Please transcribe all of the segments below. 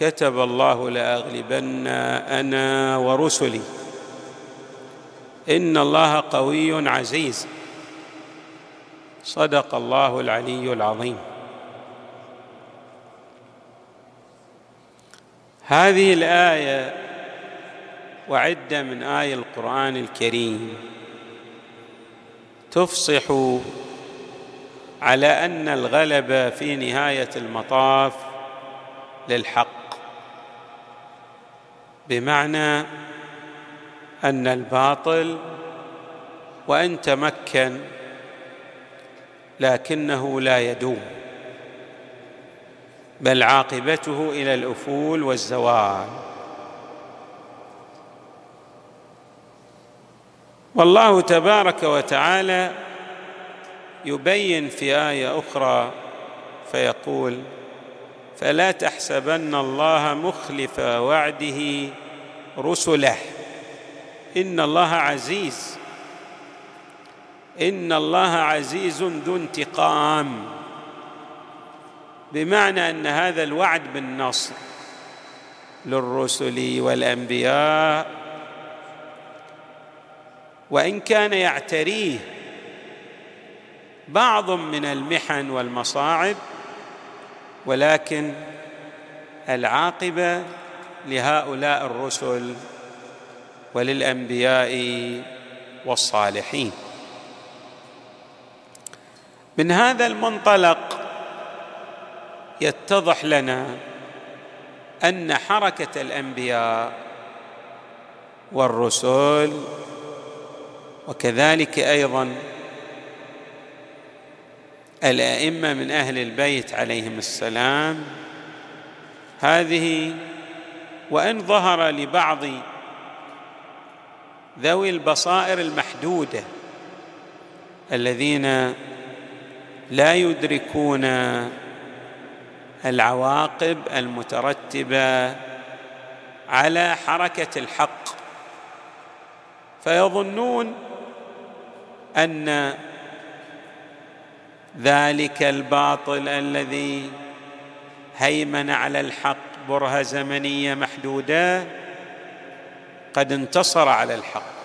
كتب الله لأغلبن أنا ورسلي. إن الله قوي عزيز. صدق الله العلي العظيم. هذه الآية وعدة من اي القرآن الكريم تفصح على أن الغلبه في نهاية المطاف للحق. بمعنى أن الباطل وإن تمكن لكنه لا يدوم بل عاقبته إلى الأفول والزوال. والله تبارك وتعالى يبين في آية أخرى فيقول فلا تحسبن الله مخلف وعده رسله. إن الله عزيز. إن الله عزيز ذو انتقام. بمعنى أن هذا الوعد بالنصر للرسل والأنبياء وإن كان يعتريه بعض من المحن والمصاعب ولكن العاقبة لهؤلاء الرسل وللأنبياء والصالحين. من هذا المنطلق يتضح لنا أن حركة الأنبياء والرسل وكذلك أيضا الأئمة من أهل البيت عليهم السلام. هذه وإن ظهر لبعض ذوي البصائر المحدودة الذين لا يدركون العواقب المترتبة على حركة الحق فيظنون أن ذلك الباطل الذي هيمن على الحق برهة زمنية محدودة قد انتصر على الحق.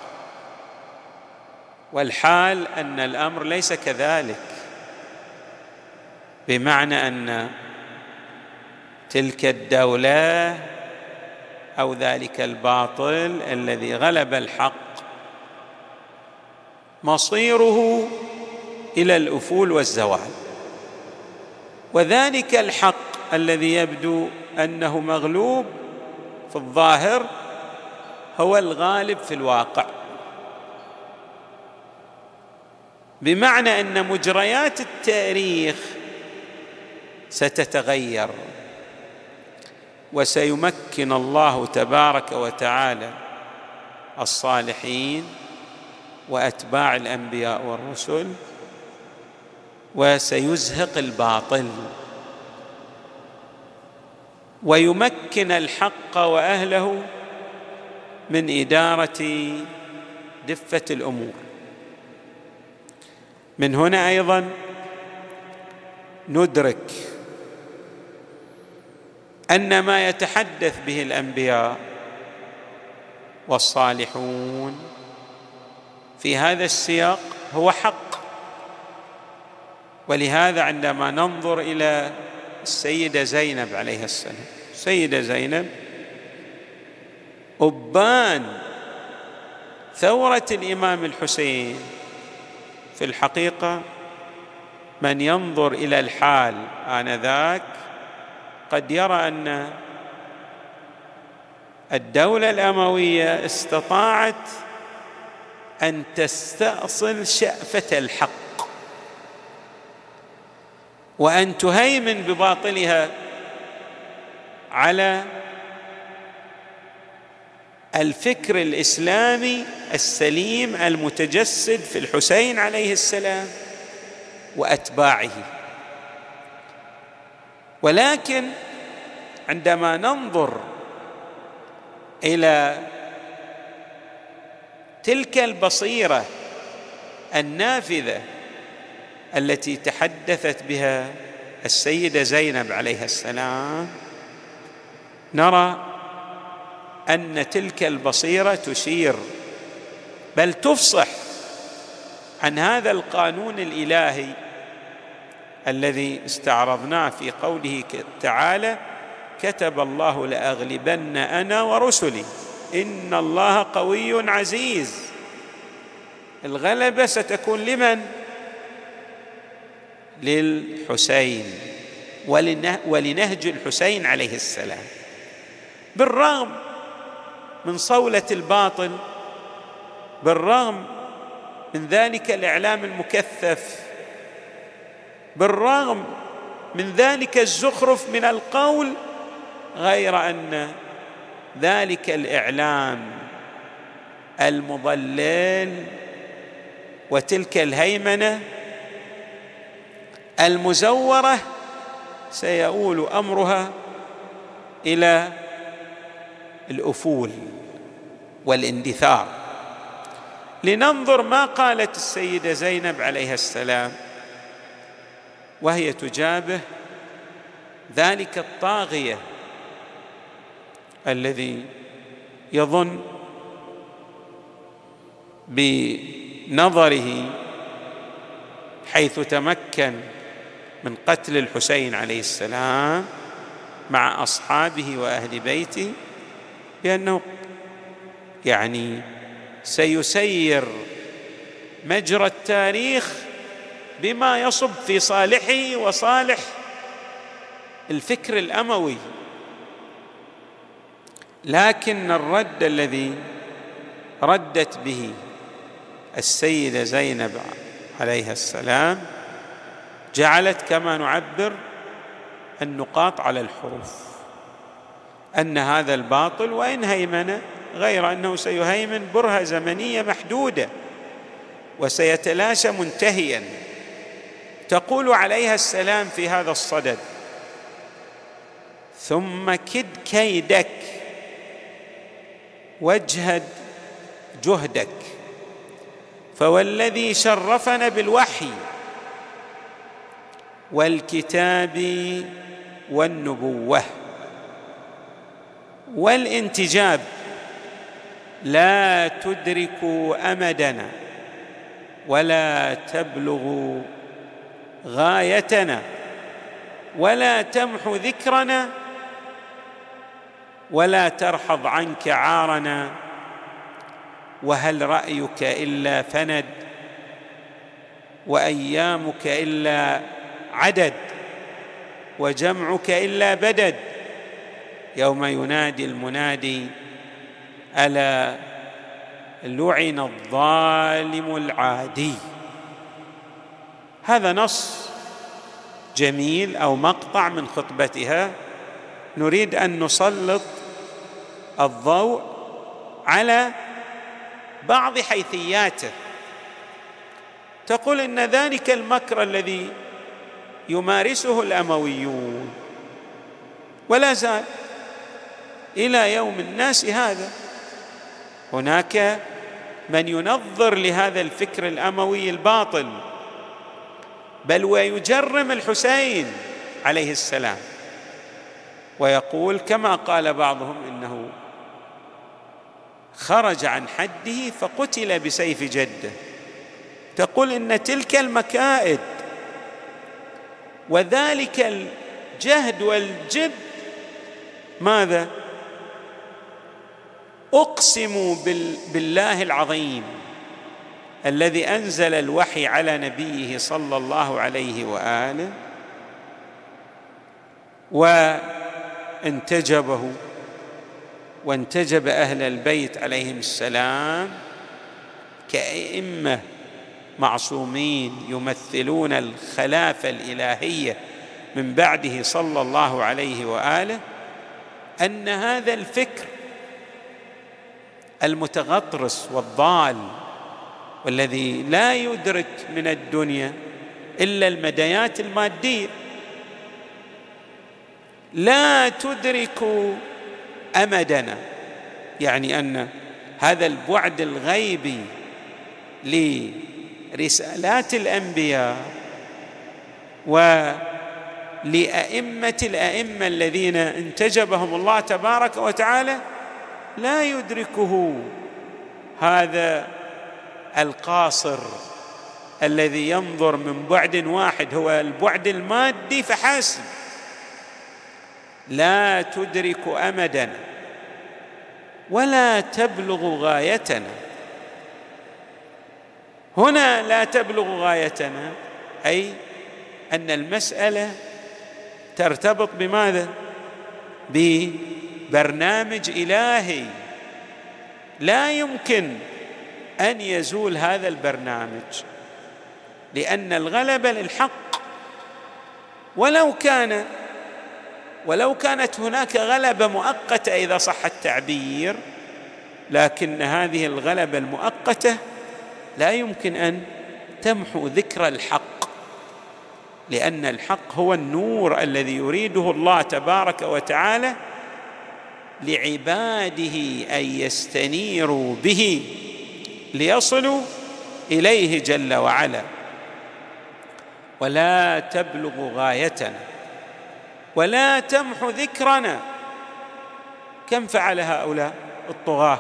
والحال أن الأمر ليس كذلك بمعنى أن تلك الدولة أو ذلك الباطل الذي غلب الحق مصيره إلى الأفول والزوال. وذلك الحق الذي يبدو أنه مغلوب في الظاهر هو الغالب في الواقع. بمعنى أن مجريات التاريخ ستتغير وسيمكن الله تبارك وتعالى الصالحين وأتباع الأنبياء والرسل وسيزهق الباطل. ويمكن الحق وأهله من إدارة دفة الأمور. من هنا أيضا ندرك أن ما يتحدث به الأنبياء والصالحون في هذا السياق هو حق. ولهذا عندما ننظر إلى السيدة زينب عليها السلام السيده زينب أبان ثورة الإمام الحسين. في الحقيقة من ينظر إلى الحال آنذاك قد يرى أن الدولة الأموية استطاعت أن تستأصل شأفة الحق. وأن تهيمن بباطلها على الفكر الإسلامي السليم المتجسد في الحسين عليه السلام وأتباعه. ولكن عندما ننظر إلى تلك البصيرة النافذة التي تحدثت بها السيدة زينب عليها السلام نرى أن تلك البصيرة تشير بل تفصح عن هذا القانون الإلهي الذي استعرضناه في قوله تعالى كتب الله لأغلبن أنا ورسلي إن الله قوي عزيز. الغلبة ستكون لمن؟ للحسين ولنهج الحسين عليه السلام. بالرغم من صولة الباطل بالرغم من ذلك الإعلام المكثف بالرغم من ذلك الزخرف من القول غير أن ذلك الإعلام المضلل وتلك الهيمنة المزورة سيؤول أمرها إلى الأفول والاندثار. لننظر ما قالت السيدة زينب عليها السلام وهي تجابه ذلك الطاغية الذي يظن بنظره حيث تمكن من قتل الحسين عليه السلام مع أصحابه وأهل بيته بأنه يعني سيسير مجرى التاريخ بما يصب في صالحه وصالح الفكر الأموي. لكن الرد الذي ردت به السيدة زينب عليها السلام جعلت كما نعبر النقاط على الحروف. أن هذا الباطل وإن هيمن غير أنه سيهيمن برهة زمنية محدودة وسيتلاشى منتهيا. تقول عليها السلام في هذا الصدد ثم كد كيدك واجهد جهدك فوالذي شرفنا بالوحي والكتاب والنبوة والانتجاب لا تدرك أمدنا ولا تبلغ غايتنا ولا تمحو ذكرنا ولا ترحض عنك عارنا وهل رأيك إلا فند وأيامك إلا عدد وجمعك إلا بدد. يوم ينادي المنادي ألا لعن الظالم العادي؟ هذا نص جميل أو مقطع من خطبتها. نريد أن نسلط الضوء على بعض حيثياته. تقول إن ذلك المكر الذي يمارسه الأمويون. ولا زال إلى يوم الناس هذا. هناك من ينظر لهذا الفكر الأموي الباطل بل ويجرم الحسين عليه السلام. ويقول كما قال بعضهم إنه خرج عن حده فقتل بسيف جده. تقول إن تلك المكائد وذلك الجهد والجد ماذا؟ اقسم بالله العظيم الذي أنزل الوحي على نبيه صلى الله عليه وآله وانتجبه وانتجب أهل البيت عليهم السلام كأئمة معصومين يمثلون الخلافة الإلهية من بعده صلى الله عليه وآله أن هذا الفكر المتغطرس والضال والذي لا يدرك من الدنيا إلا المديات المادية لا تدرك أمدنا. يعني أن هذا البعد الغيبي لرسالات الأنبياء ولائمه الأئمة الذين انتجبهم الله تبارك وتعالى لا يدركه هذا القاصر الذي ينظر من بعد واحد هو البعد المادي فحسب لا تدرك امدنا ولا تبلغ غايتنا هنا لا تبلغ غايتنا أي أن المسألة ترتبط بماذا؟ ببرنامج إلهي. لا يمكن أن يزول هذا البرنامج لأن الغلبه للحق. ولو كان ولو كانت هناك غلبة مؤقتة إذا صح التعبير لكن هذه الغلبة المؤقتة لا يمكن أن تمحو ذكر الحق لأن الحق هو النور الذي يريده الله تبارك وتعالى لعباده أن يستنيروا به ليصلوا إليه جل وعلا. ولا تبلغ غايتنا ولا تمحو ذكرنا. كم فعل هؤلاء الطغاة؟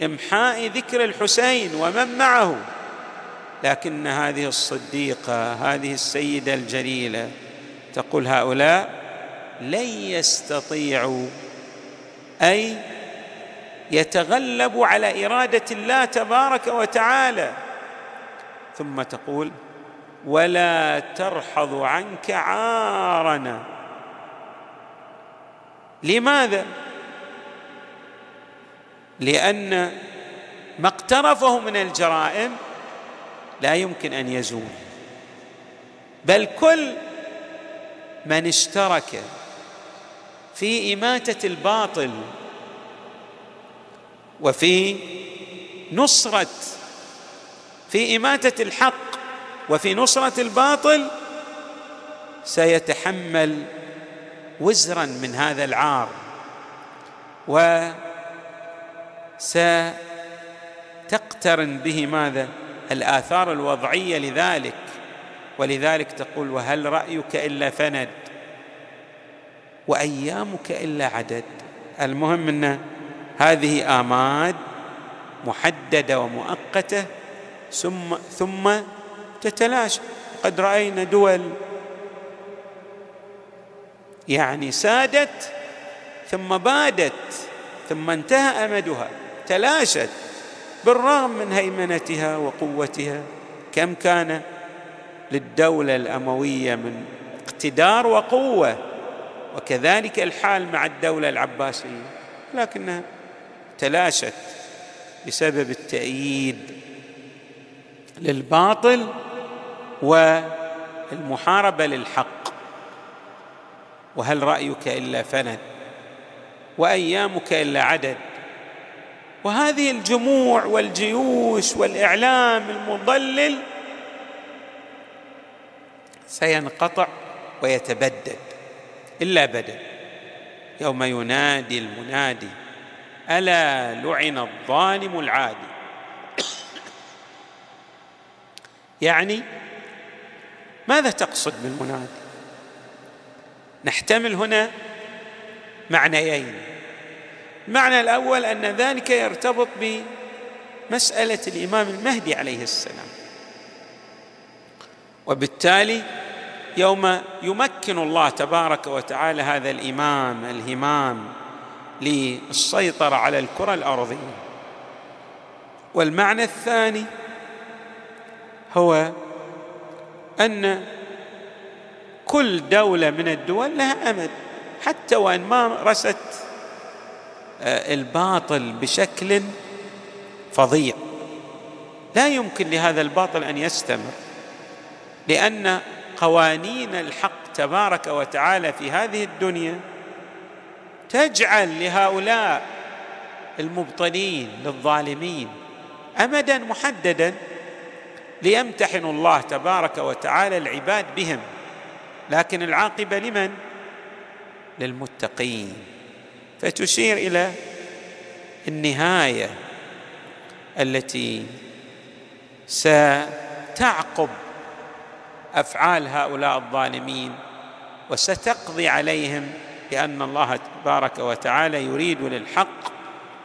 لامحاء ذكر الحسين ومن معه. لكن هذه الصديقة هذه السيدة الجليلة تقول هؤلاء لن يستطيعوا أي يتغلبوا على إرادة الله تبارك وتعالى. ثم تقول ولا ترحض عنك عارنا. لماذا؟ لأن ما اقترفه من الجرائم لا يمكن أن يزول. بل كل من اشترك في إماتة الباطل وفي نصرة في إماتة الحق وفي نصرة الباطل سيتحمل وزرا من هذا العار. وستقترن به ماذا؟ الآثار الوضعية لذلك. ولذلك تقول وهل رأيك إلا فند؟ وأيامك إلا عدد. المهم أن هذه آماد محددة ومؤقتة ثم ثم تتلاشى. قد رأينا دول يعني سادت ثم بادت ثم انتهى أمدها. تلاشت بالرغم من هيمنتها وقوتها كم كان للدولة الأموية من اقتدار وقوة وكذلك الحال مع الدولة العباسية. لكنها تلاشت بسبب التأييد للباطل والمحاربة للحق. وهل رأيك إلا فند وأيامك إلا عدد؟ وهذه الجموع والجيوش والإعلام المضلل سينقطع ويتبدد إلا بدل. يوم ينادي المنادي ألا لعن الظالم العادي؟ يعني ماذا تقصد بالمنادي؟ نحتمل هنا معنيين. المعنى الأول أن ذلك يرتبط بمسألة الإمام المهدي عليه السلام. وبالتالي يوم يمكن الله تبارك وتعالى هذا الإمام الهمام للسيطرة على الكرة الأرضية. والمعنى الثاني هو أن كل دولة من الدول لها أمد حتى وإن مارست آه، الباطل بشكل فظيع. لا يمكن لهذا الباطل أن يستمر لأن قوانين الحق تبارك وتعالى في هذه الدنيا تجعل لهؤلاء المبطلين للظالمين امدا محددا ليمتحن الله تبارك وتعالى العباد بهم. لكن العاقبة لمن؟ للمتقين. فتشير إلى النهاية التي ستعقب أفعال هؤلاء الظالمين وستقضي عليهم لأن الله تبارك وتعالى يريد للحق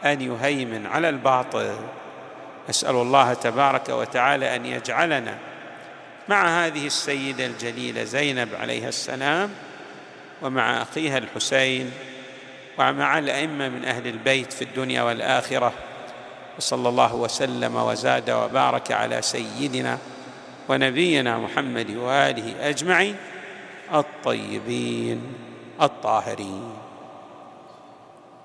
أن يهيمن على الباطل. أسأل الله تبارك وتعالى أن يجعلنا مع هذه السيدة الجليلة زينب عليها السلام ومع أخيها الحسين ومع الأئمة من أهل البيت في الدنيا والآخرة. وصلى الله وسلم وزاد وبارك على سيدنا ونبينا محمد وآله أجمعين الطيبين الطاهرين.